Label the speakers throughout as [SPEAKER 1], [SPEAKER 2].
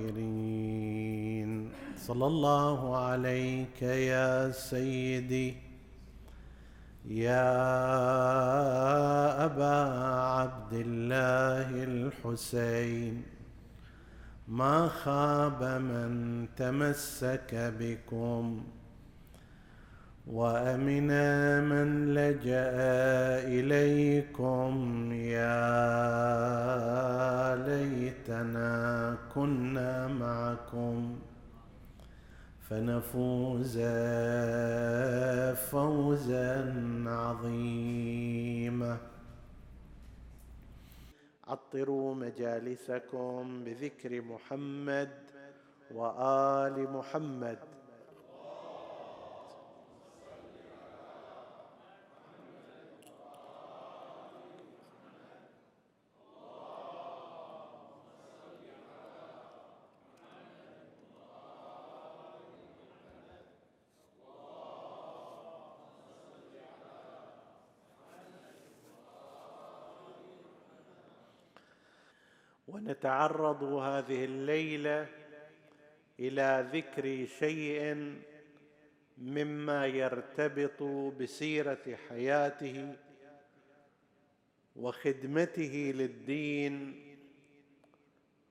[SPEAKER 1] الطاهرين. صلى الله عليك يا سيدي يا أبا عبد الله الحسين. ما خاب من تمسك بكم وأمن من لجأ إليكم يا ليتنا كنا معكم فنفوز فوزا عظيما. عطروا مجالسكم بذكر محمد وآل محمد. ونتعرض هذه الليلة إلى ذكر شيء مما يرتبط بسيرة حياته وخدمته للدين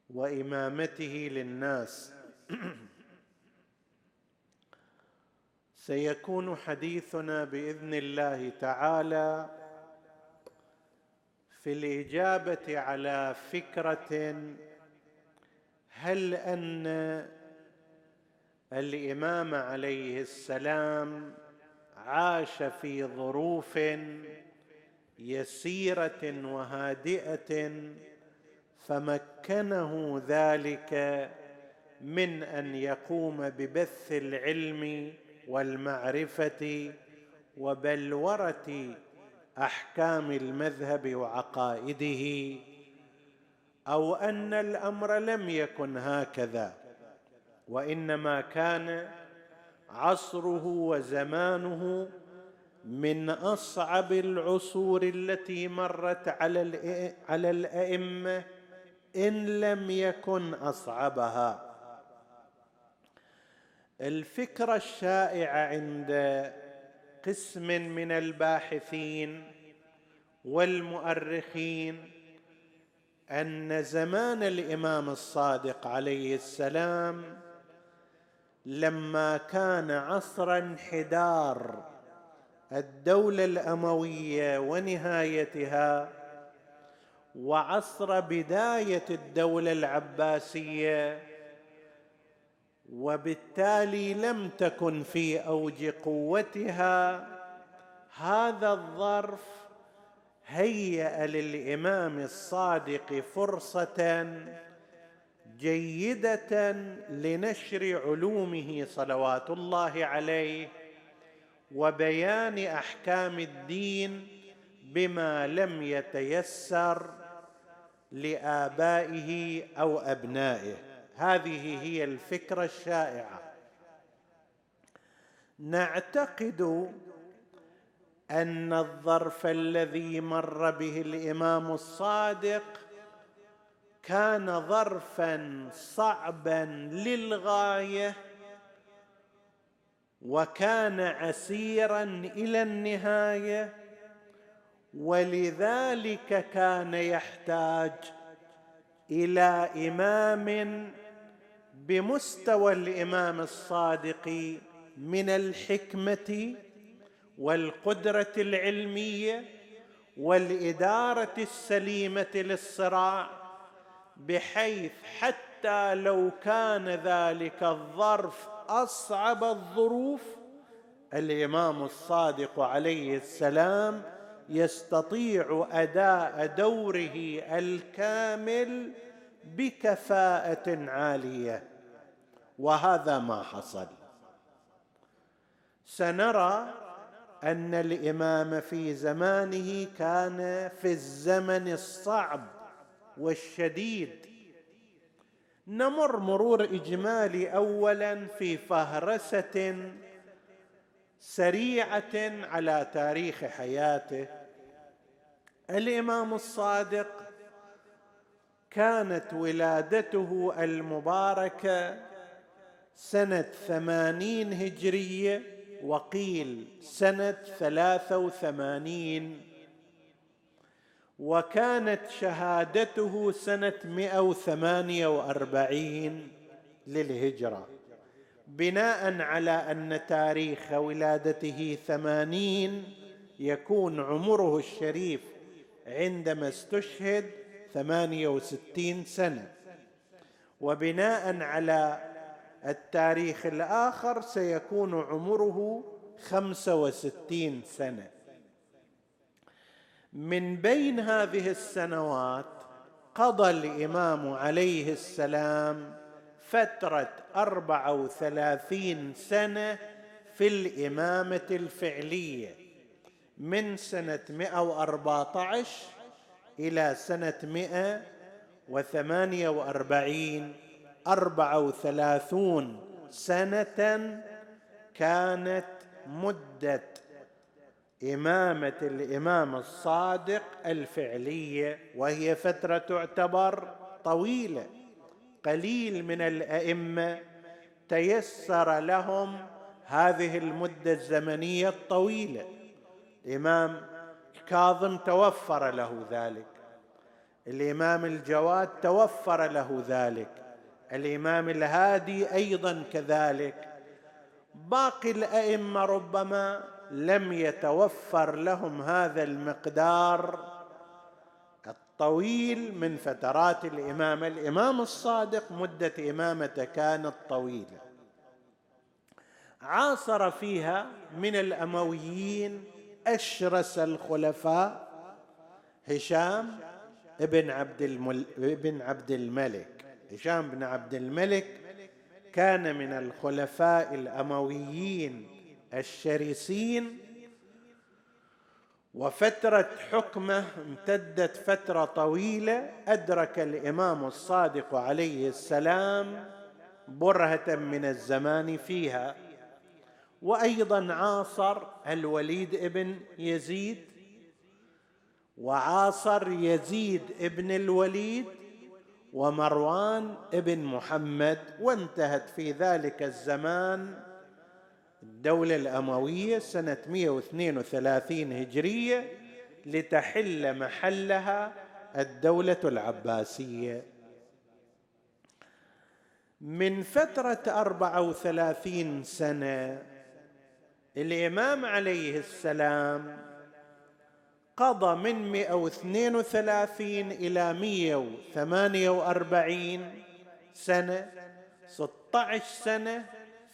[SPEAKER 1] وإمامته للناس. سيكون حديثنا بإذن الله تعالى في الإجابة على فكرة هل أن الإمام عليه السلام عاش في ظروف يسيرة وهادئة فمكنه ذلك من أن يقوم ببث العلم والمعرفة وبلورة أحكام المذهب وعقائده أو أن الأمر لم يكن هكذا وإنما كان عصره وزمانه من أصعب العصور التي مرت على على الأئمة إن لم يكن أصعبها. الفكرة الشائعه عند قسم من الباحثين والمؤرخين أن زمان الإمام الصادق عليه السلام لما كان عصر انحدار الدولة الأموية ونهايتها وعصر بداية الدولة العباسية وبالتالي لم تكن في أوج قوتها. هذا الظرف هيأ للإمام الصادق فرصة جيدة لنشر علومه صلوات الله عليه وبيان أحكام الدين بما لم يتيسر لآبائه أو أبنائه. هذه هي الفكرة الشائعة. نعتقد أن الظرف الذي مر به الإمام الصادق كان ظرفا صعبا للغاية وكان عسيرا إلى النهاية ولذلك كان يحتاج إلى إمام بمستوى الإمام الصادق من الحكمة والقدرة العلمية والإدارة السليمة للصراع بحيث حتى لو كان ذلك الظرف أصعب الظروف الإمام الصادق عليه السلام يستطيع أداء دوره الكامل بكفاءة عالية. وهذا ما حصل. سنرى أن الإمام في زمانه كان في الزمن الصعب والشديد. نمر مرور اجمالي اولا في فهرسة سريعة على تاريخ حياته. الإمام الصادق كانت ولادته المباركة سنة ثمانين هجرية وقيل سنة ثلاثة وثمانين. وكانت شهادته سنة مئة وثمانية وأربعين للهجرة. بناء على أن تاريخ ولادته ثمانين يكون عمره الشريف عندما استشهد ثمانية وستين سنة. وبناء على التاريخ الآخر سيكون عمره خمسة وستين سنة. من بين هذه السنوات قضى الإمام عليه السلام فترة أربعة وثلاثين سنة في الإمامة الفعلية. من سنة مئة وأربعة عشر إلى سنة مئة وثمانية وأربعين أربعة وثلاثون سنة كانت مدة إمامة الإمام الصادق الفعلية وهي فترة تعتبر طويلة قليل من الأئمة تيسر لهم هذه المدة الزمنية الطويلة. الإمام كاظم توفر له ذلك. الإمام الجواد توفر له ذلك. الإمام الهادي أيضا كذلك. باقي الأئمة ربما لم يتوفر لهم هذا المقدار الطويل من فترات الامامه الإمام الصادق مدة إمامته كانت طويلة. عاصر فيها من الأمويين أشرس الخلفاء هشام ابن عبد المل... ابن عبد الملك. هشام بن عبد الملك كان من الخلفاء الأمويين الشرسين. وفترة حكمه امتدت فترة طويلة. أدرك الإمام الصادق عليه السلام برهة من الزمان فيها. وأيضا عاصر الوليد ابن يزيد وعاصر يزيد ابن الوليد ومروان ابن محمد وانتهت في ذلك الزمان الدولة الأموية سنة 132 هجرية لتحل محلها الدولة العباسية. من فترة أربعة وثلاثين سنة الإمام عليه السلام قضى من 132 إلى 148 سنة 16 سنة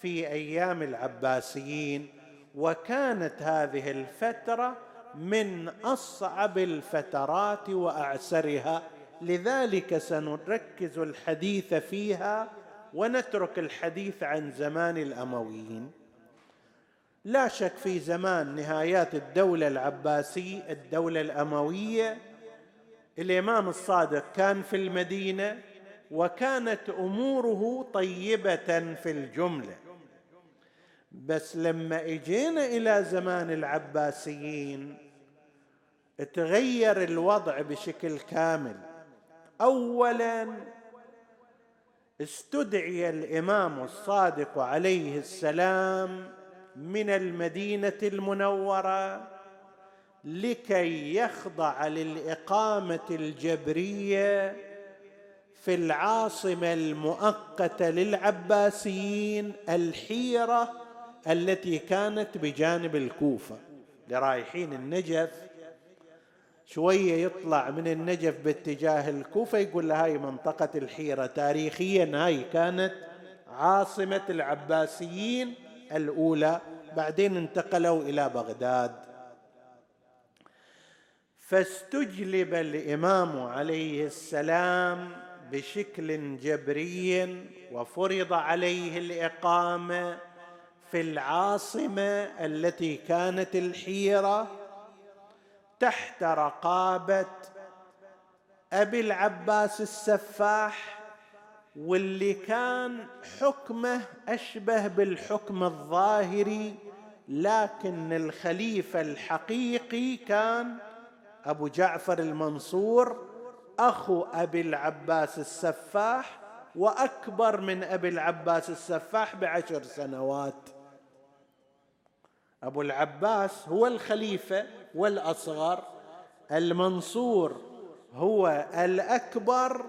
[SPEAKER 1] في أيام العباسيين. وكانت هذه الفترة من أصعب الفترات وأعسرها. لذلك سنركز الحديث فيها ونترك الحديث عن زمان الأمويين. لا شك في زمان نهايات الدولة العباسية الدولة الأموية. الإمام الصادق كان في المدينة وكانت أموره طيبة في الجملة. بس لما إجينا إلى زمان العباسيين تغير الوضع بشكل كامل. أولا استدعي الإمام الصادق عليه السلام من المدينة المنورة لكي يخضع للإقامة الجبرية في العاصمة المؤقتة للعباسيين الحيرة التي كانت بجانب الكوفة. لرايحين النجف شوية يطلع من النجف باتجاه الكوفة يقول له هاي منطقة الحيرة تاريخيا هاي كانت عاصمة العباسيين. الأولى بعدين انتقلوا إلى بغداد. فاستجلب الإمام عليه السلام بشكل جبري وفرض عليه الإقامة في العاصمة التي كانت الحيرة تحت رقابة أبي العباس السفاح واللي كان حكمه أشبه بالحكم الظاهري لكن الخليفة الحقيقي كان أبو جعفر المنصور أخو أبي العباس السفاح وأكبر من أبي العباس السفاح بعشر سنوات. أبو العباس هو الخليفة والأصغر المنصور هو الأكبر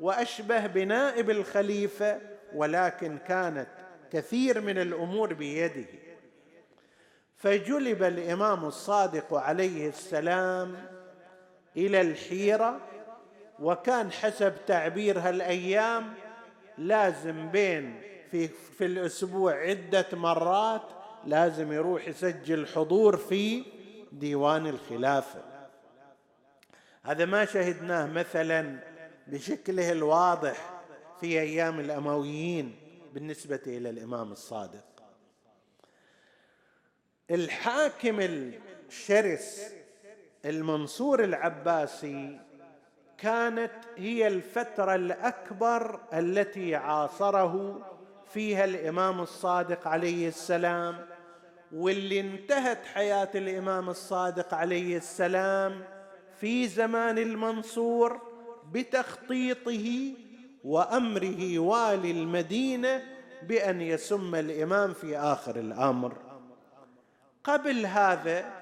[SPEAKER 1] وأشبه بنائب الخليفة ولكن كانت كثير من الأمور بيده. فجلب الإمام الصادق عليه السلام إلى الحيرة وكان حسب تعبير هالأيام لازم بين في في الأسبوع عدة مرات لازم يروح يسجل حضور في ديوان الخلافة. هذا ما شهدناه مثلا بشكله الواضح في أيام الأمويين بالنسبة إلى الإمام الصادق. الحاكم الشرس المنصور العباسي كانت هي الفترة الأكبر التي عاصره فيها الإمام الصادق عليه السلام واللي انتهت حياة الإمام الصادق عليه السلام في زمان المنصور بتخطيطه وأمره والي المدينة بأن يسم الإمام في آخر الأمر. قبل هذا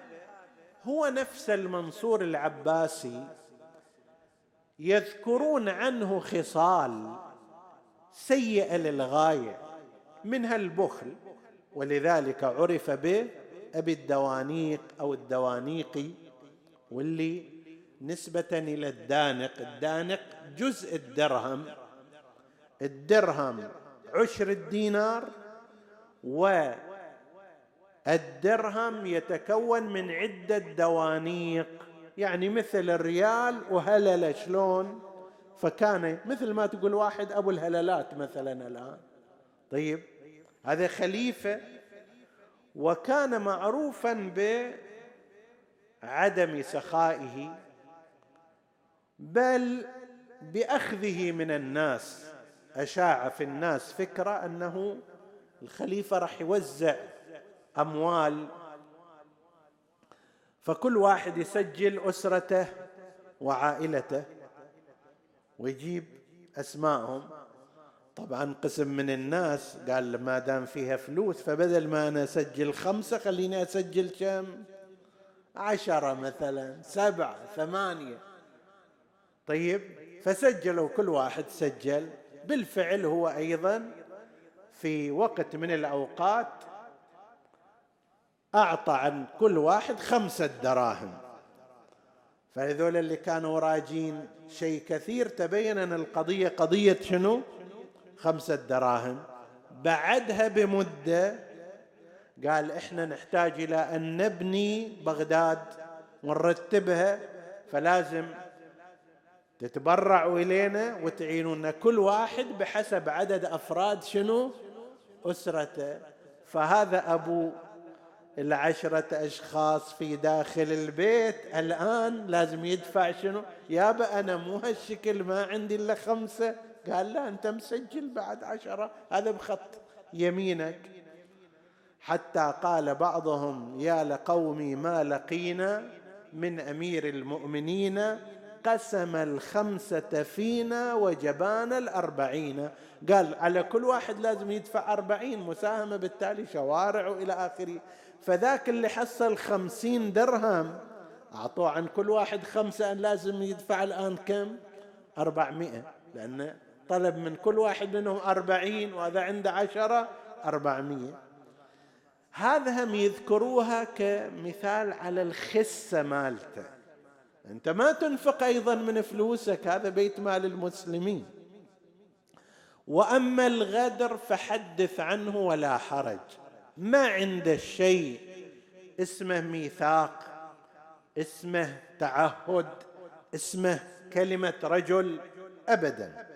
[SPEAKER 1] هو نفس المنصور العباسي يذكرون عنه خصال سيئة للغاية منها البخل ولذلك عرف بأبي الدوانيق أو الدوانيقي واللي نسبة إلى الدانق. الدانق جزء الدرهم. الدرهم عشر الدينار والدرهم يتكون من عدة دوانيق. يعني مثل الريال وهللة شلون؟ فكان مثل ما تقول واحد أبو الهللات مثلا الآن. طيب هذا خليفة. وكان معروفا بعدم سخائه. بل بأخذه من الناس. أشاع في الناس فكرة أنه الخليفة راح يوزع أموال. فكل واحد يسجل أسرته وعائلته ويجيب اسمائهم طبعا قسم من الناس قال ما دام فيها فلوس فبدل ما أنا أسجل خمسة خليني أسجل كم؟ عشرة مثلا سبعة ثمانية. طيب فسجلوا كل واحد سجل. بالفعل هو أيضا في وقت من الأوقات أعطى عن كل واحد خمسة دراهم. فهذول اللي كانوا راجين شيء كثير تبين أن القضية قضية شنو؟ خمسة دراهم. بعدها بمدة قال إحنا نحتاج إلى أن نبني بغداد ونرتبها فلازم تتبرعوا إلينا وتعينونا. كل واحد بحسب عدد أفراد شنو؟ أسرته. فهذا أبو العشرة أشخاص في داخل البيت الآن لازم يدفع شنو؟ يابا أنا مو هالشكل ما عندي إلا خمسة. قال لا أنت مسجل بعد عشرة. هذا بخط يمينك. حتى قال بعضهم يا لقومي ما لقينا من أمير المؤمنين قسم الخمسة فينا وجبان الأربعين. قال على كل واحد لازم يدفع أربعين مساهمة بالتالي شوارع إلى آخره. فذاك اللي حصل خمسين درهم أعطوه عن كل واحد خمسة أن لازم يدفع الآن كم؟ أربعمائة. لأن طلب من كل واحد منهم أربعين وهذا عنده عشرة أربعمائة. هذا هم يذكروها كمثال على الخسة مالته. أنت ما تنفق أيضا من فلوسك هذا بيت مال المسلمين. وأما الغدر فحدث عنه ولا حرج. ما عنده شيء اسمه ميثاق اسمه تعهد اسمه كلمة رجل ابدا.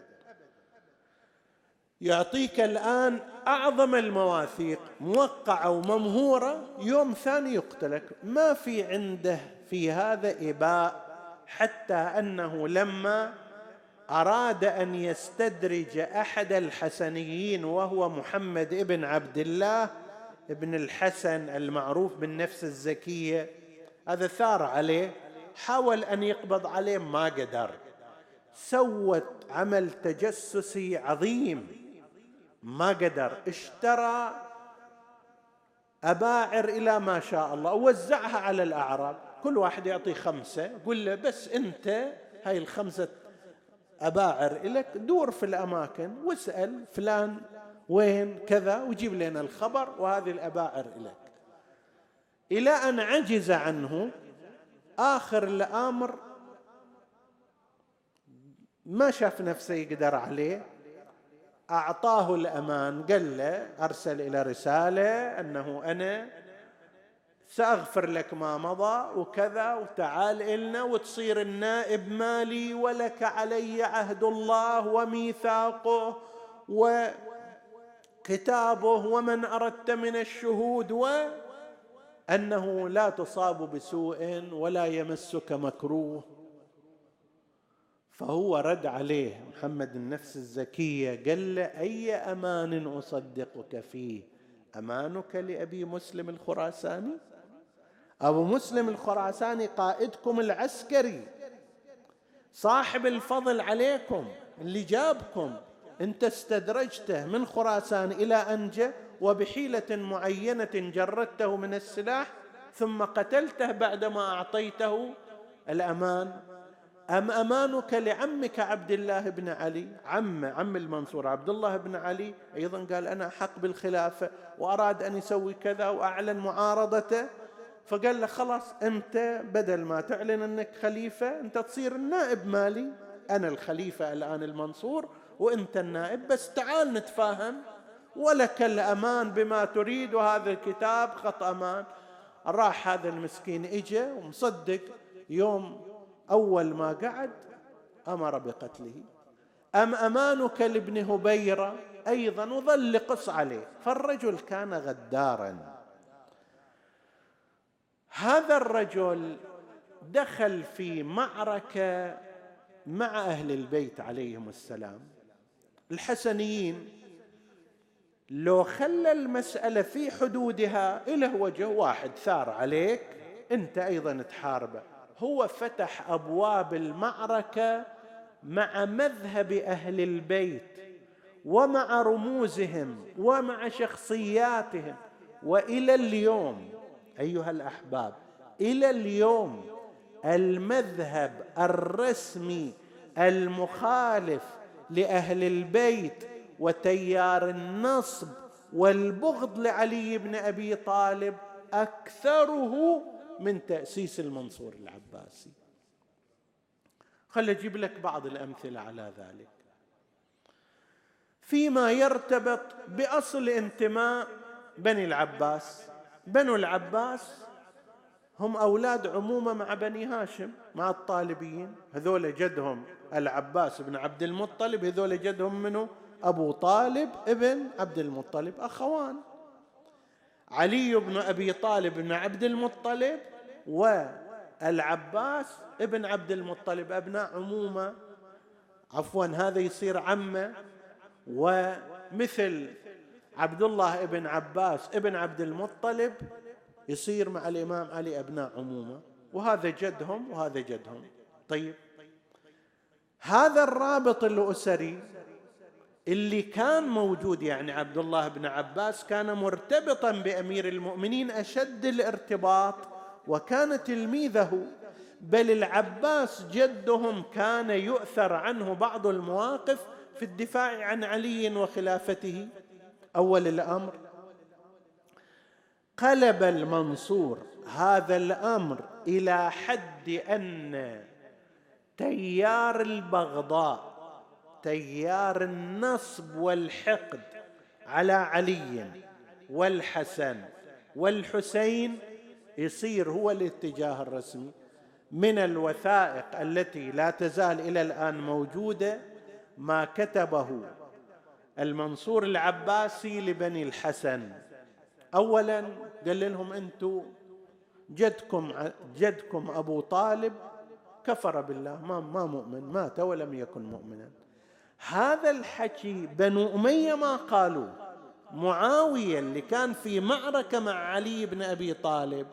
[SPEAKER 1] يعطيك الآن أعظم المواثيق موقعة وممهورة يوم ثاني يقتلك. ما في عنده في هذا إباء حتى أنه لما أراد أن يستدرج أحد الحسنيين وهو محمد ابن عبد الله ابن الحسن المعروف بالنفس الزكية هذا ثار عليه حاول أن يقبض عليه ما قدر. سوت عمل تجسسي عظيم ما قدر. اشترى أباعر إلى ما شاء الله ووزعها على الأعراب. كل واحد يعطي خمسة يقول له بس أنت هاي الخمسة أباعر لك دور في الأماكن واسأل فلان وين كذا وجيب لنا الخبر وهذه الأباعر لك إلى أن عجز عنه آخر الأمر ما شاف نفسه يقدر عليه أعطاه الأمان قال له أرسل إلى رسالة أنه أنا سأغفر لك ما مضى وكذا وتعال إلنا وتصير النائب مالي ولك علي عهد الله وميثاقه وكتابه ومن أردت من الشهود وأنه لا تصاب بسوء ولا يمسك مكروه. فهو رد عليه محمد النفس الزكية قال له أي أمان أصدقك فيه؟ أمانك لأبي مسلم الخراساني؟ أبو مسلم الخراساني قائدكم العسكري. صاحب الفضل عليكم اللي جابكم انت استدرجته من خراسان إلى أنجة وبحيلة معينة جردته من السلاح ثم قتلته بعدما أعطيته الأمان. أم أمانك لعمك عبد الله بن علي؟ عم عم المنصور عبد الله بن علي. أيضا قال أنا حق بالخلافة وأراد أن يسوي كذا وأعلن معارضته. فقال له خلاص أنت بدل ما تعلن أنك خليفة أنت تصير النائب مالي. أنا الخليفة الآن المنصور وأنت النائب بس تعال نتفاهم. ولك الأمان بما تريد وهذا الكتاب خط أمان. راح هذا المسكين إجا ومصدق. يوم أول ما قعد أمر بقتله. أم أمانك لابن هبيرة؟ أيضا وظل قص عليه فالرجل كان غدارا. هذا الرجل دخل في معركة مع أهل البيت عليهم السلام. الحسنيين لو خلى المسألة في حدودها إله وجه واحد ثار عليك أنت أيضا تحاربه. هو فتح أبواب المعركة مع مذهب أهل البيت ومع رموزهم ومع شخصياتهم. وإلى اليوم أيها الأحباب إلى اليوم المذهب الرسمي المخالف لأهل البيت وتيار النصب والبغض لعلي بن أبي طالب أكثره من تأسيس المنصور العباسي. خل أجيب لك بعض الأمثلة على ذلك. فيما يرتبط بأصل انتماء بني العباس بنو العباس هم أولاد عمومة مع بني هاشم مع الطالبيين هذول جدهم العباس بن عبد المطلب هذول جدهم منه أبو طالب ابن عبد المطلب أخوان. علي بن أبي طالب بن عبد المطلب والعباس ابن عبد المطلب أبناء عمومة. عفوا هذا يصير عمه. ومثل عبد الله ابن عباس ابن عبد المطلب يصير مع الإمام علي أبناء عمومة. وهذا جدهم وهذا جدهم. طيب. هذا الرابط الأسري اللي كان موجود يعني عبد الله بن عباس كان مرتبطا بأمير المؤمنين أشد الارتباط وكان تلميذه. بل العباس جدهم كان يؤثر عنه بعض المواقف في الدفاع عن علي وخلافته. أول الأمر. قلب المنصور هذا الأمر إلى حد أن تيار البغضاء تيار النصب والحقد على علي والحسن والحسين يصير هو الاتجاه الرسمي من الوثائق التي لا تزال إلى الآن موجودة ما كتبه المنصور العباسي لبني الحسن. اولا قال لهم أنتم جدكم جدكم أبو طالب كفر بالله ما ما مؤمن مات ولم يكن مؤمنا. هذا الحكي بنو أمية ما قالوا؟ معاوية اللي كان في معركة مع علي بن أبي طالب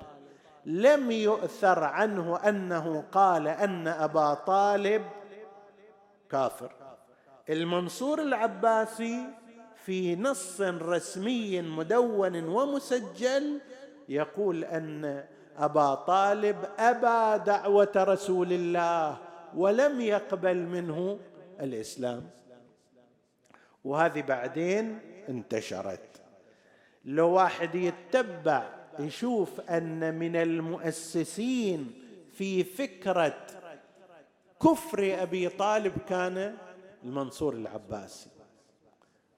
[SPEAKER 1] لم يؤثر عنه أنه قال أن أبا طالب كافر. المنصور العباسي في نص رسمي مدون ومسجل يقول أن أبا طالب أبى دعوة رسول الله ولم يقبل منه الإسلام. وهذه بعدين انتشرت. لو واحد يتبع يشوف أن من المؤسسين في فكرة كفر أبي طالب كان المنصور العباسي.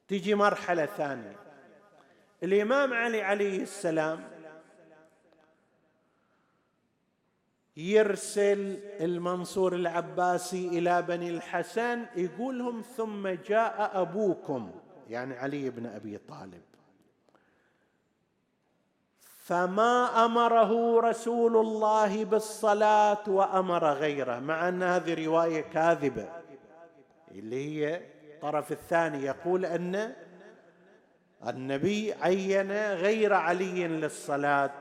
[SPEAKER 1] تجي مرحلة ثانية. الإمام علي عليه السلام يرسل المنصور العباسي إلى بني الحسن يقول لهم ثم جاء أبوكم يعني علي بن أبي طالب. فما أمره رسول الله بالصلاة وأمر غيره مع أن هذه رواية كاذبة. اللي هي الطرف الثاني يقول أن النبي عين غير علي للصلاة.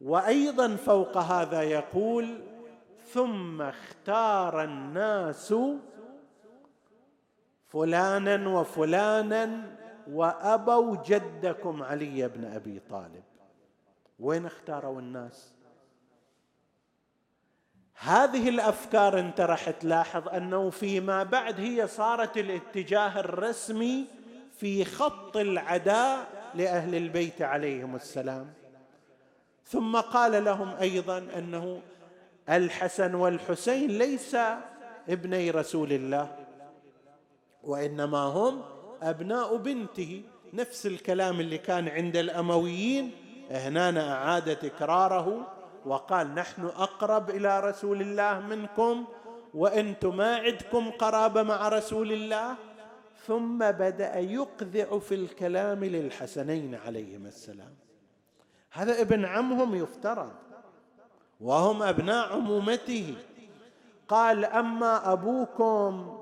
[SPEAKER 1] وأيضا فوق هذا يقول ثم اختار الناس فلانا وفلانا وأبوا جدكم علي بن أبي طالب. وين اختاروا الناس؟ هذه الأفكار أنت راح تلاحظ أنه فيما بعد هي صارت الاتجاه الرسمي في خط العداء لأهل البيت عليهم السلام. ثم قال لهم أيضا أنه الحسن والحسين ليس ابني رسول الله وإنما هم أبناء بنته. نفس الكلام اللي كان عند الأمويين هنا أعاد تكراره وقال نحن أقرب إلى رسول الله منكم وأنتم ما عندكم قرابة مع رسول الله. ثم بدأ يقذع في الكلام للحسنين عليهما السلام. هذا ابن عمهم يفترض وهم أبناء عمومته. قال أما أبوكم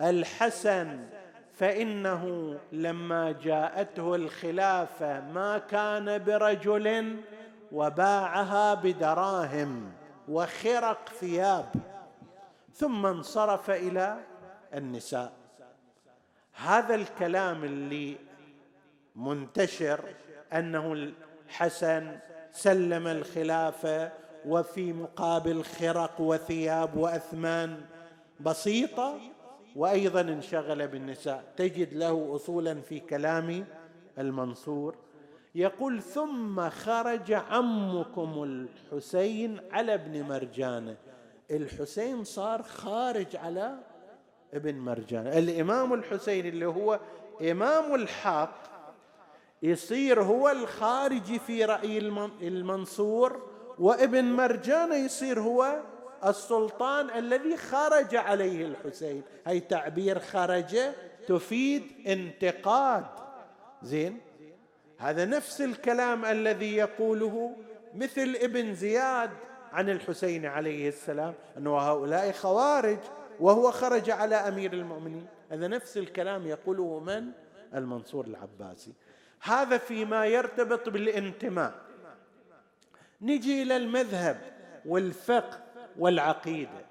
[SPEAKER 1] الحسن فإنه لما جاءته الخلافة ما كان برجل وباعها بدراهم وخرق ثياب. ثم انصرف إلى النساء. هذا الكلام اللي منتشر أنه الحسن سلم الخلافه وفي مقابل خرق وثياب وأثمان بسيطة وأيضا انشغل بالنساء. تجد له اصولا في كلام المنصور يقول ثم خرج عمكم الحسين على ابن مرجانه. الحسين صار خارج على ابن مرجانه. الإمام الحسين اللي هو إمام الحق يصير هو الخارج في رأي المنصور وابن مرجانه يصير هو السلطان الذي خرج عليه الحسين. هي تعبير خرج تفيد انتقاد. زين؟ هذا نفس الكلام الذي يقوله مثل ابن زياد عن الحسين عليه السلام أنه هؤلاء خوارج وهو خرج على أمير المؤمنين. هذا نفس الكلام يقوله من؟ المنصور العباسي. هذا فيما يرتبط بالانتماء. نجي إلى المذهب والفقه والعقيدة.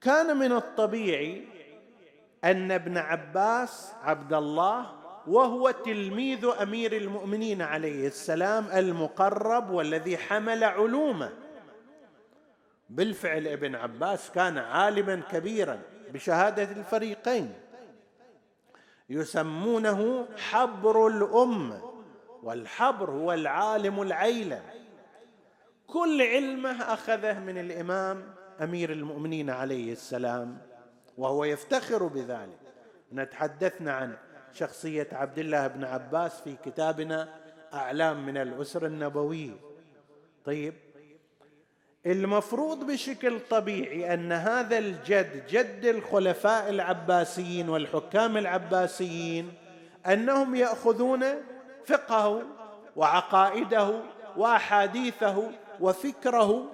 [SPEAKER 1] كان من الطبيعي أن ابن عباس عبد الله وهو تلميذ أمير المؤمنين عليه السلام المقرب والذي حمل علومه. بالفعل ابن عباس كان عالما كبيرا بشهادة الفريقين. يسمونه حبر الامه والحبر هو العالم العيلم كل علمه أخذه من الإمام أمير المؤمنين عليه السلام وهو يفتخر بذلك. نتحدثنا عن شخصية عبد الله بن عباس في كتابنا أعلام من الاسره النبويه طيب المفروض بشكل طبيعي أن هذا الجد جد الخلفاء العباسيين والحكام العباسيين أنهم يأخذون فقهه وعقائده وأحاديثه وفكره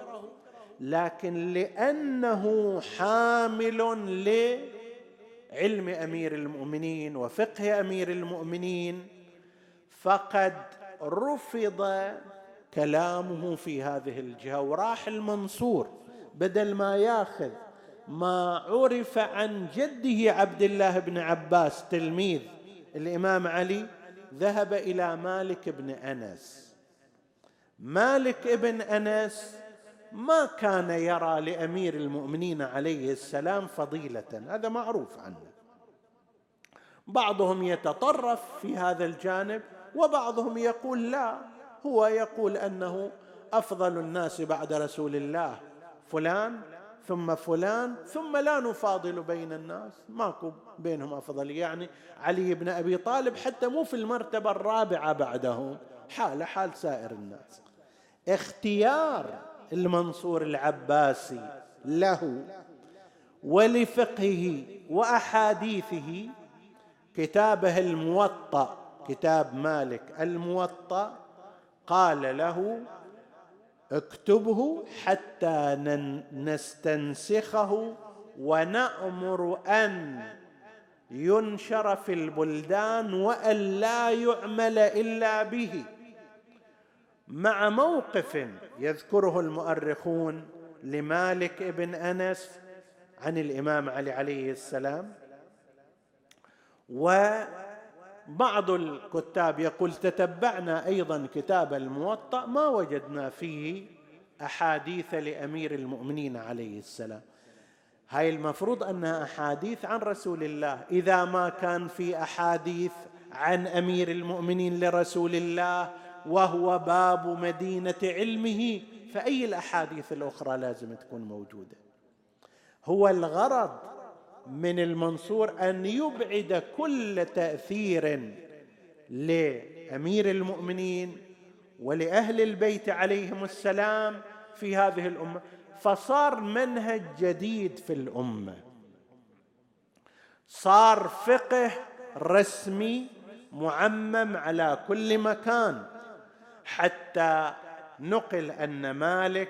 [SPEAKER 1] لكن لأنه حامل لعلم أمير المؤمنين وفقه أمير المؤمنين فقد رفض كلامه في هذه الجهة وراح المنصور بدل ما ياخذ ما عرف عن جده عبد الله بن عباس تلميذ الإمام علي ذهب إلى مالك بن أنس. مالك بن أنس ما كان يرى لأمير المؤمنين عليه السلام فضيلة هذا معروف عنه. بعضهم يتطرف في هذا الجانب وبعضهم يقول لا. هو يقول أنه أفضل الناس بعد رسول الله فلان ثم فلان ثم لا نفاضل بين الناس. ماكو بينهم أفضل. يعني علي بن أبي طالب حتى مو في المرتبة الرابعة بعده. حال حال سائر الناس. اختيار المنصور العباسي له ولفقهه وأحاديثه كتابه الموطأ كتاب مالك الموطأ قال له اكتبه حتى نستنسخه ونأمر أن ينشر في البلدان وأن لا يعمل إلا به. مع موقف يذكره المؤرخون لمالك ابن أنس عن الإمام علي عليه السلام وبعض الكتاب يقول تتبعنا أيضا كتاب الموطأ ما وجدنا فيه أحاديث لأمير المؤمنين عليه السلام. هاي المفروض أنها أحاديث عن رسول الله. إذا ما كان في أحاديث عن أمير المؤمنين لرسول الله وهو باب مدينة علمه فأي الأحاديث الأخرى لازم تكون موجودة. هو الغرض من المنصور أن يبعد كل تأثير لأمير المؤمنين ولأهل البيت عليهم السلام في هذه الأمة فصار منهج جديد في الأمة. صار فقه رسمي معمم على كل مكان. حتى نقل أن مالك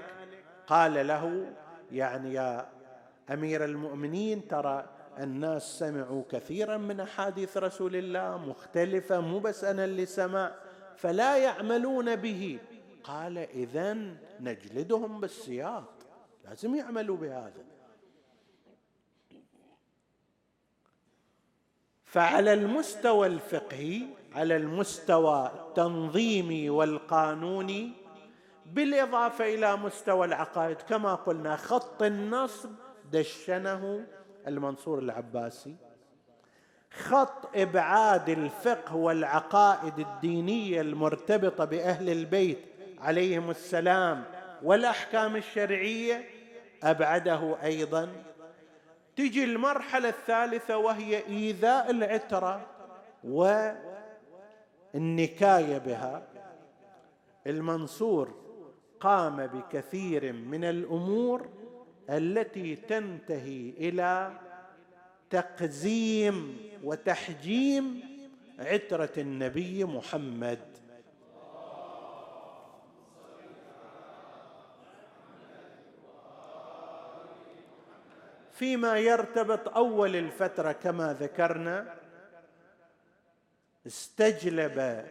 [SPEAKER 1] قال له يعني يا أمير المؤمنين ترى الناس سمعوا كثيرا من أحاديث رسول الله مختلفة مو بس أنا اللي سمع فلا يعملون به. قال اذا نجلدهم بالسياط لازم يعملوا بهذا. فعلى المستوى الفقهي على المستوى التنظيمي والقانوني بالإضافة إلى مستوى العقائد كما قلنا خط النصب دشنه المنصور العباسي. خط إبعاد الفقه والعقائد الدينية المرتبطة بأهل البيت عليهم السلام والأحكام الشرعية أبعده أيضا. تجي المرحلة الثالثة وهي إيذاء العترة والنكاية بها. المنصور قام بكثير من الأمور التي تنتهي إلى تقزيم وتحجيم عترة النبي محمد فيما يرتبط أول الفترة كما ذكرنا استجلب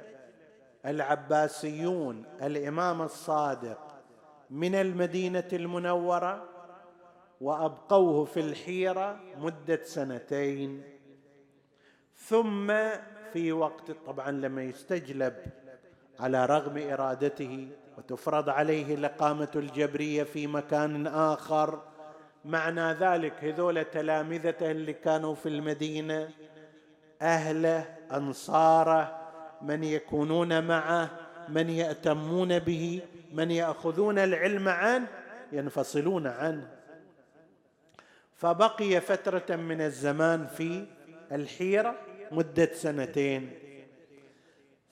[SPEAKER 1] العباسيون الإمام الصادق من المدينة المنورة وأبقوه في الحيرة مدة سنتين. ثم في وقت طبعا لما يستجلب على رغم إرادته وتفرض عليه الاقامه الجبرية في مكان آخر معنى ذلك هذول تلامذته اللي كانوا في المدينة اهله انصاره من يكونون معه من يأتمون به من يأخذون العلم عنه ينفصلون عنه. فبقي فترة من الزمان في الحيرة مدة سنتين.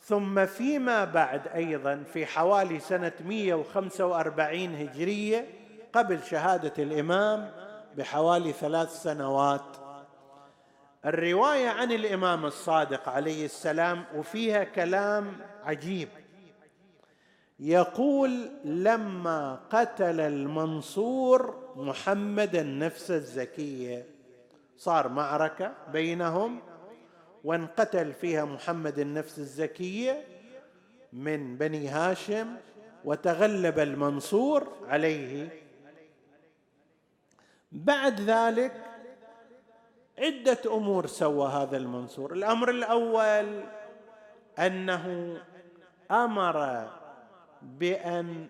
[SPEAKER 1] ثم فيما بعد أيضا في حوالي سنة 145 هجرية قبل شهادة الإمام بحوالي ثلاث سنوات. الرواية عن الإمام الصادق عليه السلام وفيها كلام عجيب. يقول لما قتل المنصور محمد النفس الزكية صار معركة بينهم وانقتل فيها محمد النفس الزكية من بني هاشم وتغلب المنصور عليه بعد ذلك عدة أمور سوى هذا المنصور. الأمر الأول أنه أمر بأن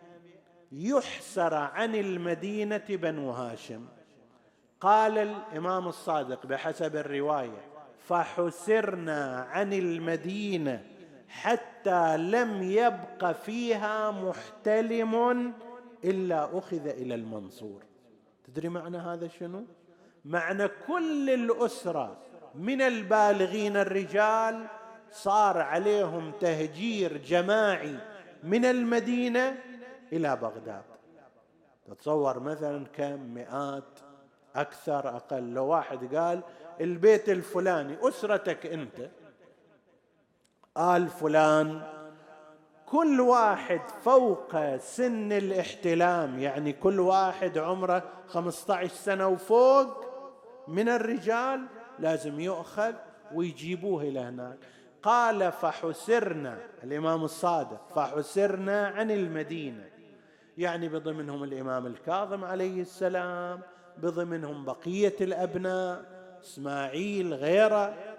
[SPEAKER 1] يحسر عن المدينة بنو هاشم. قال الإمام الصادق بحسب الرواية فحسرنا عن المدينة حتى لم يبق فيها محتلم إلا أخذ إلى المنصور. تدري معنى هذا شنو؟ معنى كل الأسرة من البالغين الرجال صار عليهم تهجير جماعي من المدينة إلى بغداد. تتصور مثلا كم؟ مئات أكثر أقل. لو واحد قال البيت الفلاني أسرتك أنت آل فلان كل واحد فوق سن الاحتلام يعني كل واحد عمره 15 سنة وفوق من الرجال لازم يؤخذ ويجيبوه إلى هناك. قال فحسرنا الإمام الصادق فحسرنا عن المدينة. يعني بضمنهم الإمام الكاظم عليه السلام بضمنهم بقية الأبناء إسماعيل غيره.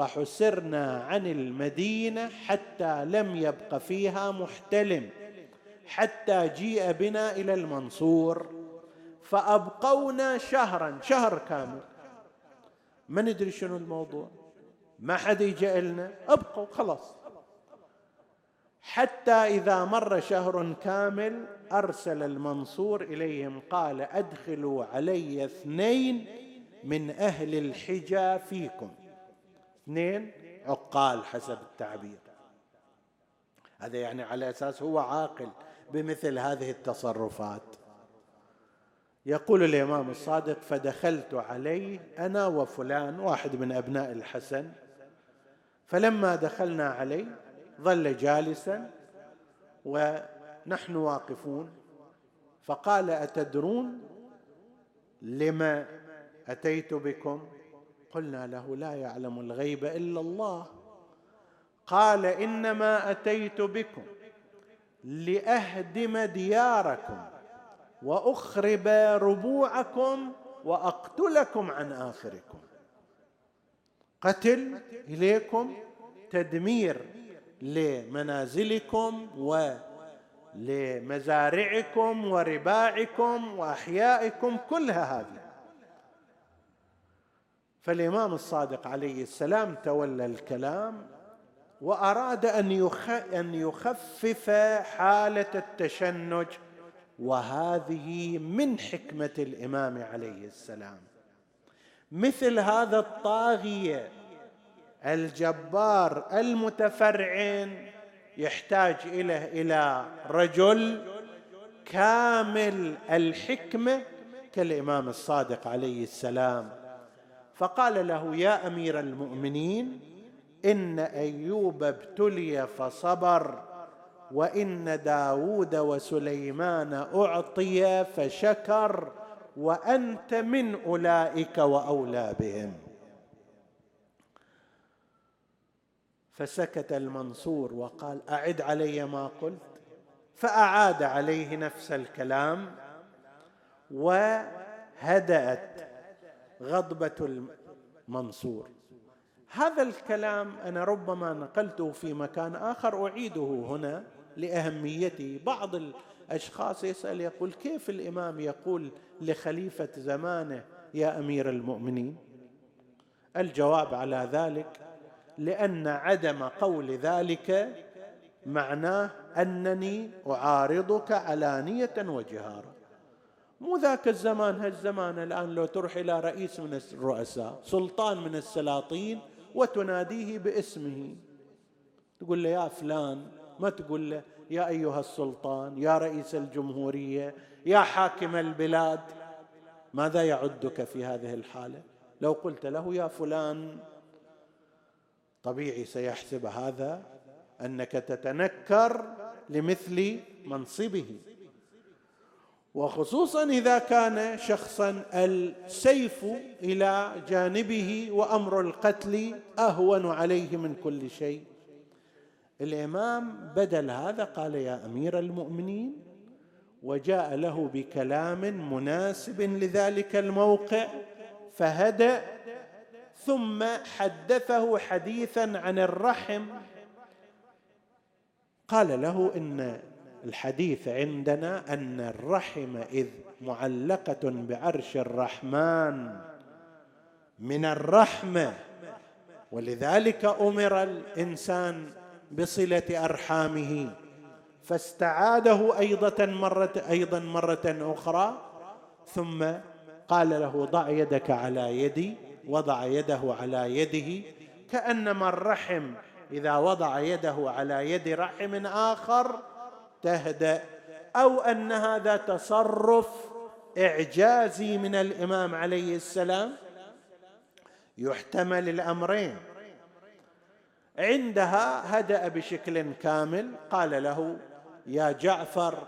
[SPEAKER 1] فحسرنا عن المدينة حتى لم يبق فيها محتلم حتى جيء بنا إلى المنصور فأبقونا شهرا شهر كامل. ما ندري شنو الموضوع؟ ما حد يجي لنا أبقوا خلاص. حتى إذا مر شهر كامل أرسل المنصور إليهم قال أدخلوا علي اثنين من أهل الحجى فيكم. اثنين عقال حسب التعبير. هذا يعني على أساس هو عاقل بمثل هذه التصرفات. يقول الإمام الصادق فدخلت عليه أنا وفلان واحد من أبناء الحسن. فلما دخلنا عليه ظل جالسا ونحن واقفون. فقال أتدرون لما أتيت بكم؟ قلنا له لا يعلم الغيب إلا الله. قال إنما أتيت بكم لأهدم دياركم وأخرب ربوعكم وأقتلكم عن آخركم. قتل إليكم تدمير لمنازلكم ولمزارعكم ورباعكم وأحيائكم كلها هذه. فالإمام الصادق عليه السلام تولى الكلام وأراد أن أن يخفف حالة التشنج وهذه من حكمة الإمام عليه السلام. مثل هذا الطاغية الجبار المتفرعن يحتاج اليه إلى رجل كامل الحكمة كالإمام الصادق عليه السلام. فقال له يا أمير المؤمنين إن أيوب ابتلي فصبر وإن داود وسليمان أعطي فشكر وأنت من أولئك وأولى بهم. فسكت المنصور وقال أعد علي ما قلت. فأعاد عليه نفس الكلام وهدأت غضبة المنصور. هذا الكلام أنا ربما نقلته في مكان آخر أعيده هنا لاهميته بعض الأشخاص يسأل يقول كيف الإمام يقول لخليفة زمانه يا أمير المؤمنين؟ الجواب على ذلك لأن عدم قول ذلك معناه أنني أعارضك علانية وجهارا مو ذاك الزمان هالزمان الآن لو تروح إلى رئيس من الرؤساء سلطان من السلاطين وتناديه باسمه. تقول له يا فلان ما تقول له يا أيها السلطان يا رئيس الجمهورية يا حاكم البلاد. ماذا يعدك في هذه الحالة؟ لو قلت له يا فلان طبيعي سيحسب هذا أنك تتنكر لمثل منصبه. وخصوصا إذا كان شخصا السيف إلى جانبه وأمر القتل أهون عليه من كل شيء. الإمام بدل هذا قال يا أمير المؤمنين وجاء له بكلام مناسب لذلك الموقع فهدأ ثم حدثه حديثا عن الرحم. قال له إن الحديث عندنا أن الرحم إذ معلقة بعرش الرحمن. من الرحمة. ولذلك أمر الإنسان بصلة أرحامه. فاستعاده أيضا مره أيضا مرة أخرى. ثم قال له ضع يدك على يدي. وضع يده على يده. كأنما الرحم إذا وضع يده على يد رحم آخر تهدأ أو أن هذا تصرف إعجازي من الإمام عليه السلام يحتمل الأمرين. عندها هدأ بشكل كامل قال له يا جعفر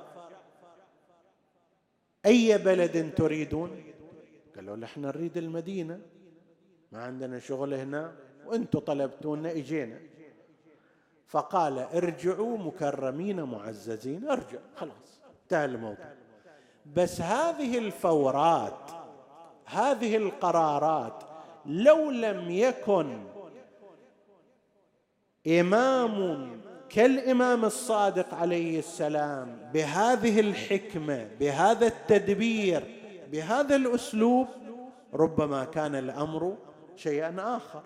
[SPEAKER 1] أي بلد تريدون؟ قالوا إحنا نريد المدينة ما عندنا شغل هنا وإنتم طلبتونا إجينا. فقال ارجعوا مكرمين معززين. ارجع خلاص انتهى الموضوع بس هذه الفورات هذه القرارات لو لم يكن إمام كالإمام الصادق عليه السلام بهذه الحكمة بهذا التدبير بهذا الأسلوب ربما كان الأمر شيئا آخر.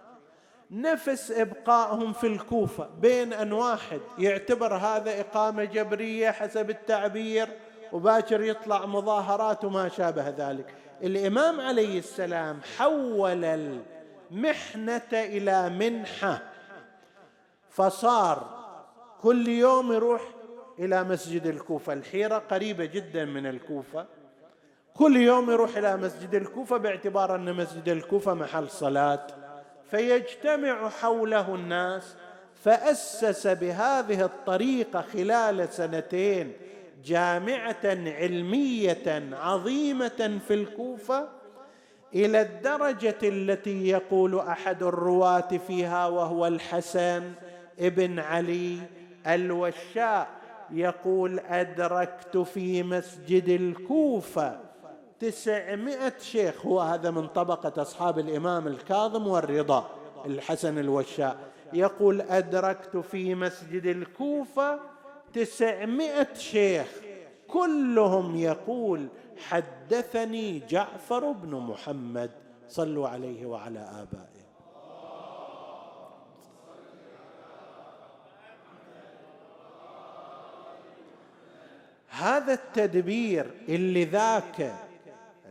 [SPEAKER 1] نفس ابقائهم في الكوفة بين أن واحد يعتبر هذا إقامة جبرية حسب التعبير وباكر يطلع مظاهرات وما شابه ذلك. الإمام عليه السلام حول المحنة إلى منحة فصار كل يوم يروح إلى مسجد الكوفة. الحيرة قريبة جدا من الكوفة. كل يوم يروح إلى مسجد الكوفة باعتبار أن مسجد الكوفة محل صلاة. فيجتمع حوله الناس فأسس بهذه الطريقة خلال سنتين جامعة علمية عظيمة في الكوفة إلى الدرجة التي يقول أحد الرواة فيها وهو الحسن ابن علي الوشاء يقول أدركت في مسجد الكوفة تسعمائة شيخ هو هذا من طبقة أصحاب الإمام الكاظم والرضا الحسن الوشاء. يقول أدركت في مسجد الكوفة تسعمائة شيخ كلهم يقول حدثني جعفر بن محمد صلوا عليه وعلى آبائه. هذا التدبير اللي ذاك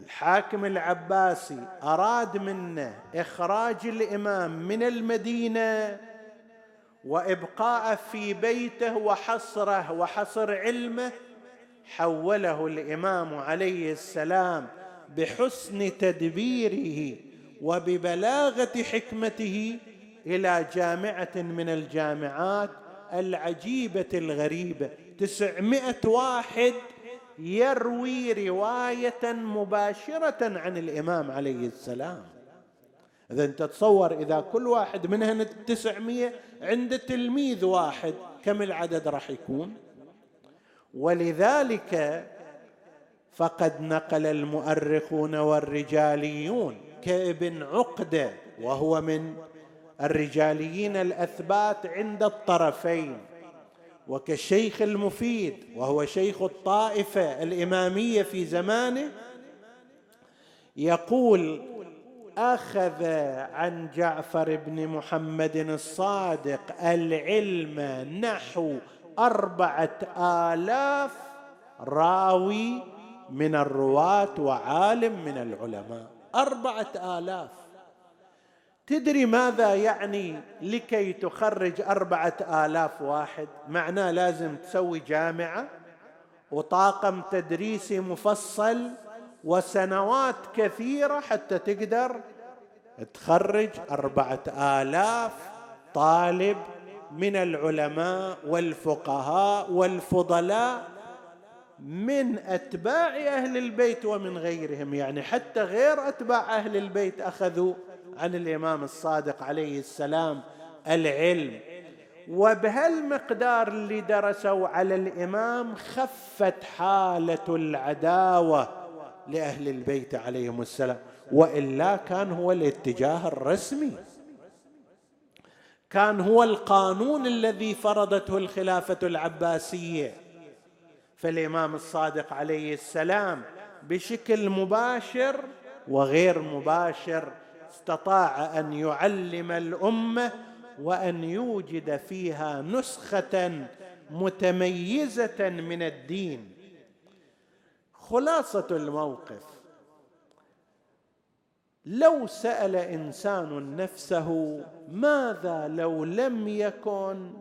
[SPEAKER 1] الحاكم العباسي أراد منه إخراج الإمام من المدينة وإبقاءه في بيته وحصره وحصر علمه حوله الإمام عليه السلام بحسن تدبيره وببلاغة حكمته إلى جامعة من الجامعات العجيبة الغريبة تسعمائة واحد يروي رواية مباشرة عن الإمام عليه السلام. إذا أنت تصور إذا كل واحد من هنا التسعمية عند تلميذ واحد كم العدد راح يكون؟ ولذلك فقد نقل المؤرخون والرجاليون كابن عقدة وهو من الرجاليين الأثبات عند الطرفين. وكالشيخ المفيد وهو شيخ الطائفة الإمامية في زمانه يقول أخذ عن جعفر بن محمد الصادق العلم نحو أربعة آلاف راوي من الرواة وعالم من العلماء. أربعة آلاف. تدري ماذا يعني لكي تخرج أربعة آلاف واحد؟ معناه لازم تسوي جامعة وطاقم تدريسي مفصل وسنوات كثيرة حتى تقدر تخرج أربعة آلاف طالب من العلماء والفقهاء والفضلاء من أتباع أهل البيت ومن غيرهم. يعني حتى غير أتباع أهل البيت أخذوا عن الإمام الصادق عليه السلام العلم. وبهالمقدار اللي درسوا على الإمام خفت حالة العداوة لأهل البيت عليهم السلام. وإلا كان هو الاتجاه الرسمي. كان هو القانون الذي فرضته الخلافة العباسية. فالإمام الصادق عليه السلام بشكل مباشر وغير مباشر استطاع أن يعلم الأمة وأن يوجد فيها نسخة متميزة من الدين. خلاصة الموقف. لو سأل إنسان نفسه ماذا لو لم يكن؟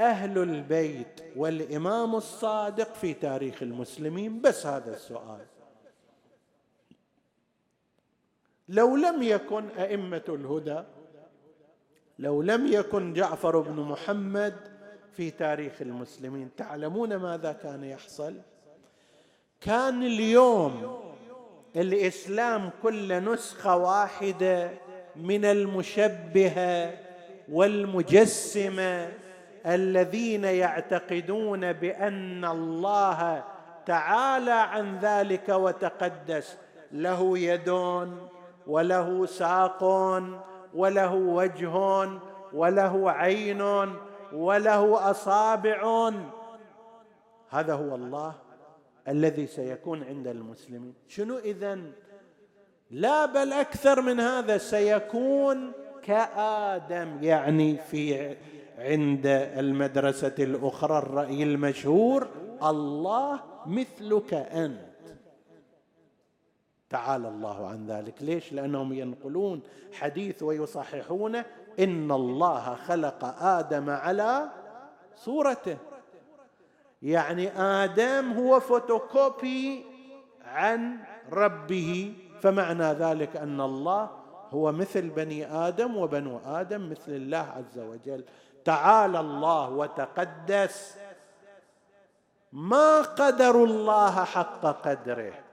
[SPEAKER 1] أهل البيت والإمام الصادق في تاريخ المسلمين. بس هذا السؤال. لو لم يكن أئمة الهدى لو لم يكن جعفر بن محمد في تاريخ المسلمين تعلمون ماذا كان يحصل؟ كان اليوم الإسلام كل نسخة واحدة من المشبهه والمجسمه الذين يعتقدون بأن الله تعالى عن ذلك وتقدس له يدون. وله ساق وله وجه وله عين وله اصابع هذا هو الله الذي سيكون عند المسلمين. شنو اذا لا بل أكثر من هذا سيكون كآدم يعني في عند المدرسة الأخرى الرأي المشهور الله مثلك أنت. تعالى الله عن ذلك. ليش؟ لأنهم ينقلون حديث ويصححونه إن الله خلق آدم على صورته. يعني آدم هو فوتوكوبي عن ربه. فمعنى ذلك أن الله هو مثل بني آدم وبنو آدم مثل الله عز وجل. تعالى الله وتقدس. ما قدروا الله حق قدره.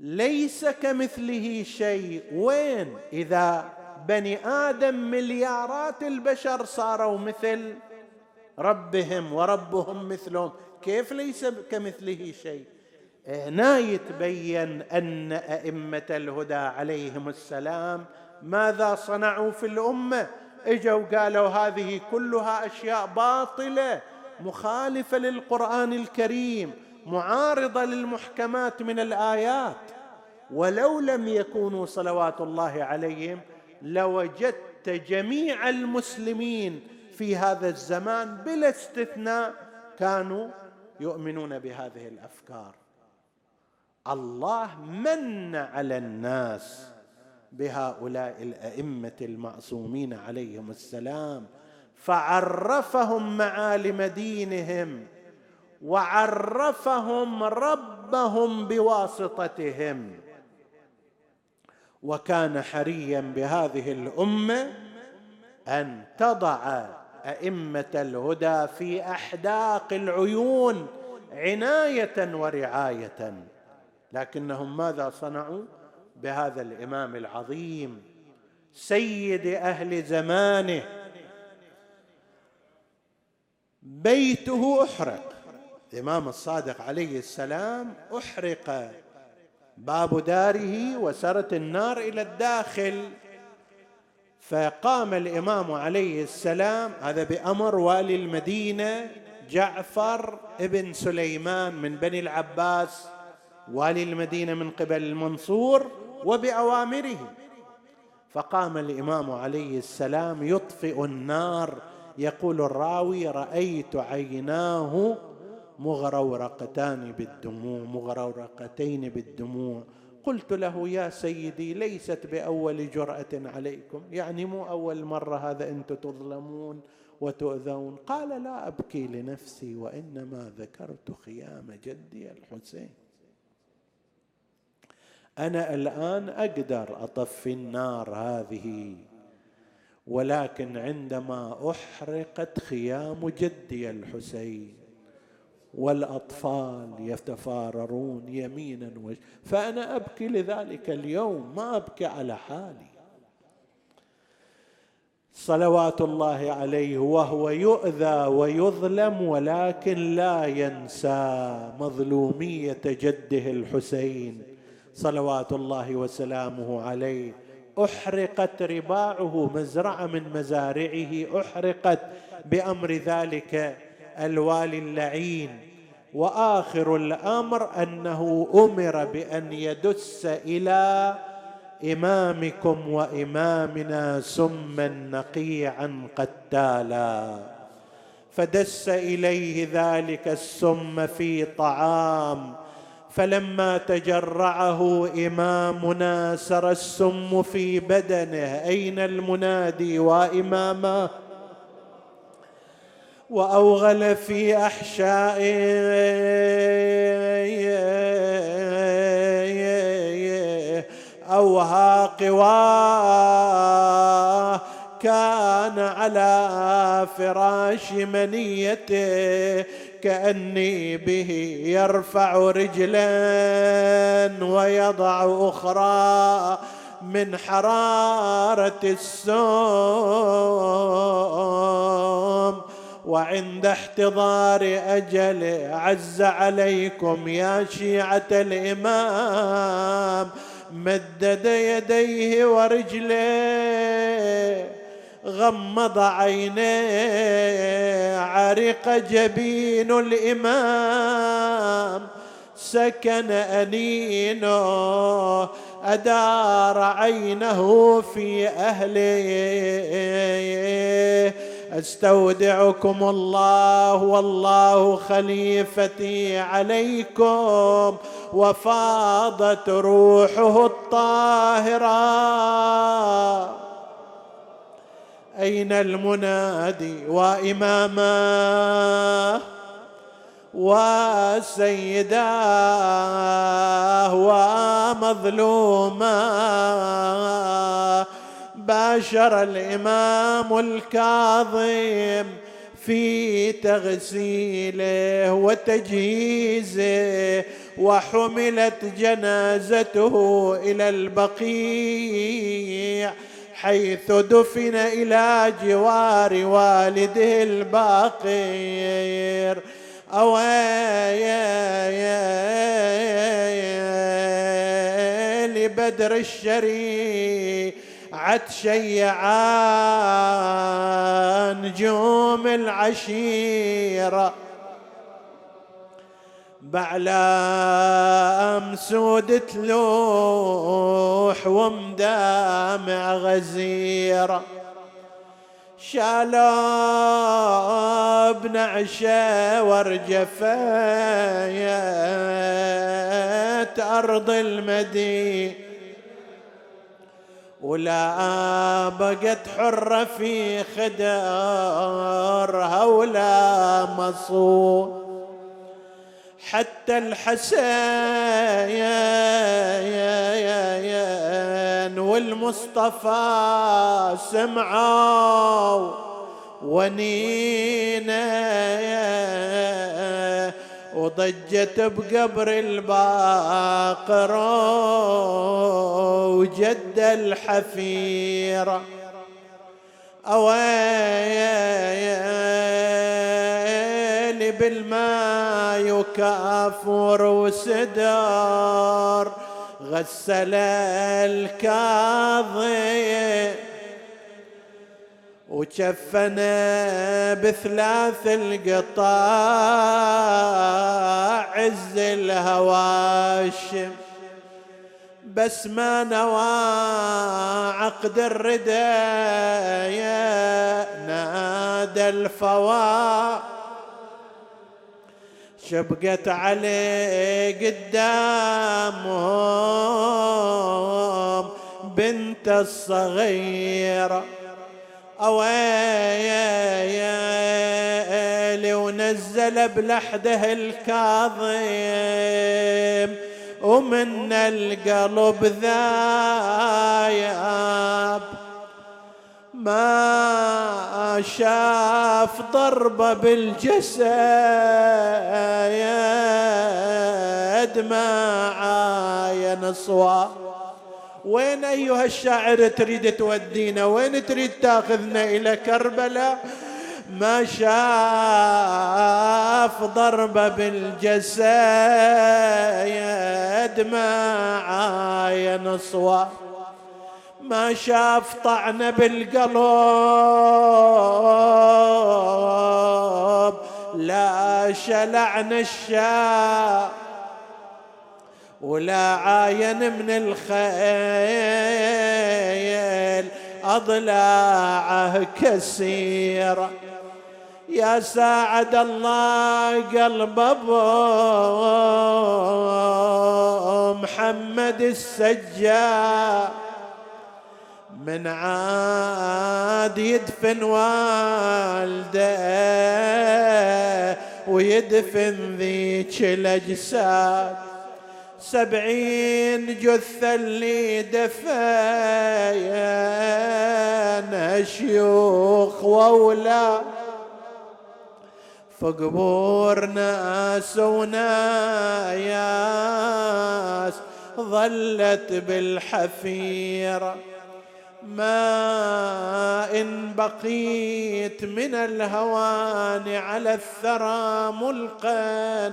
[SPEAKER 1] ليس كمثله شيء. وين؟ إذا بني آدم مليارات البشر صاروا مثل ربهم وربهم مثلهم. كيف ليس كمثله شيء؟ هنا يتبين أن أئمة الهدى عليهم السلام ماذا صنعوا في الأمة؟ إجوا قالوا هذه كلها أشياء باطلة مخالفة للقرآن الكريم. معارضة للمحكمات من الآيات. ولو لم يكونوا صلوات الله عليهم لوجدت جميع المسلمين في هذا الزمان بلا استثناء كانوا يؤمنون بهذه الأفكار. الله من على الناس بهؤلاء الأئمة المعصومين عليهم السلام فعرفهم معالم دينهم. وعرفهم ربهم بواسطتهم. وكان حريا بهذه الأمة أن تضع أئمة الهدى في أحداق العيون عناية ورعاية. لكنهم ماذا صنعوا؟ بهذا الإمام العظيم سيد أهل زمانه بيته أحرق. الامام الصادق عليه السلام أحرق باب داره وسرت النار إلى الداخل. فقام الإمام عليه السلام هذا بأمر والي المدينة جعفر ابن سليمان من بني العباس والي المدينة من قبل المنصور وبأوامره. فقام الإمام عليه السلام يطفئ النار يقول الراوي رأيت عيناه مغرورقتان بالدموع مغرورقتين بالدموع. قلت له يا سيدي ليست بأول جرأة عليكم. يعني مو أول مرة هذا أنتم تظلمون وتؤذون. قال لا أبكي لنفسي وإنما ذكرت خيام جدي الحسين. أنا الآن أقدر أطفي النار هذه ولكن عندما أحرقت خيام جدي الحسين والأطفال يتفاررون يمينا وش فأنا أبكي لذلك اليوم ما أبكي على حالي. صلوات الله عليه وهو يؤذى ويظلم ولكن لا ينسى مظلومية جده الحسين صلوات الله وسلامه عليه. أحرقت رباعه مزرعة من مزارعه أحرقت بأمر ذلك الوالي اللعين. وآخر الأمر أنه أمر بأن يدس إلى إمامكم وإمامنا سما نقيعا قتالا. فدس إليه ذلك السم في طعام. فلما تجرعه إمامنا سرى السم في بدنه. أين المنادي وإمامه؟ وأوغل في احشائه اوهى قواه كان على فراش منيته كأني به يرفع رجلا ويضع أخرى من حرارة السوم. وعند احتضار اجله عز عليكم يا شيعة الإمام مدد يديه ورجليه غمض عينيه عرق جبين الإمام سكن أنينه أدار عينه في أهله. أستودعكم الله والله خليفتي عليكم وفاضت روحه الطاهرة. أين المنادي واماماه وسيداه ومظلوماه باشر الامام الكاظم في تغسيله وتجهيزه وحملت جنازته إلى البقيع حيث دفن إلى جوار والده الباقر أو لبدر الشريعة شيعان نجوم العشيرة. بعلام سود تلوح ومدامع غزيرة. شالوا بنعشة ورجفات أرض المدينة. ولا بقت حرة في خدرها ولا مصون حتى الحسين والمصطفى سمعوا ونينا وضجت بقبر الباقر وجد الحفيره أويلي بالماء يكافر وسدار غسل الكاظم وشفنا بثلاث القطاع عز الهواشم بس ما نوى عقد الردى نادى الفوا شبقت عليه قدامهم بنت الصغيرة. أويلي ونزل بلحده الكاظم ومن القلب ذايب. ما شاف ضربة بالجسد ما عاين صواب. وين أيها الشاعر تريد تودينا؟ وين تريد تاخذنا إلى كربلاء؟ ما شاف ضربة بالجسد ما عاين صوى. ما شاف طعنة بالقلب لا شلعن الشاب ولا عاين من الخيل أضلاعه كثيرة. يا ساعد الله قلب أبو محمد السجاد من عاد يدفن والده ويدفن ذيك الأجساد. سبعين جثة اللي دفين شيوخ وأولاد فقبور ناس وناياس ظلت بالحفيرة ما إن بقيت من الهوان على الثرى ملقا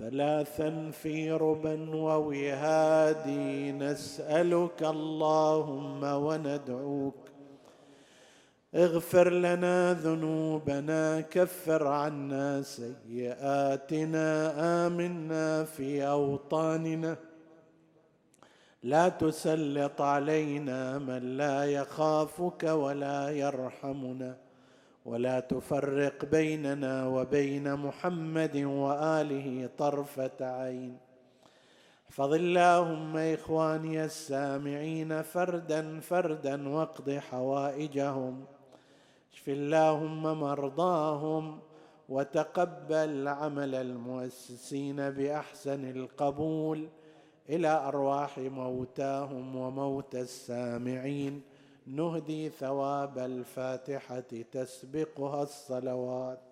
[SPEAKER 1] ثلاثا في ربا ووهادي نسألك اللهم وندعوك. اغفر لنا ذنوبنا كفر عنا سيئاتنا آمنا في أوطاننا. لا تسلط علينا من لا يخافك ولا يرحمنا. ولا تفرق بيننا وبين محمد وآله طرفة عين. احفظ اللهم إخواني السامعين فردا فردا واقض حوائجهم. اشف اللهم مرضاهم وتقبل عمل المؤسسين بأحسن القبول إلى أرواح موتاهم وموتى السامعين. نهدي ثواب الفاتحة تسبقها الصلوات.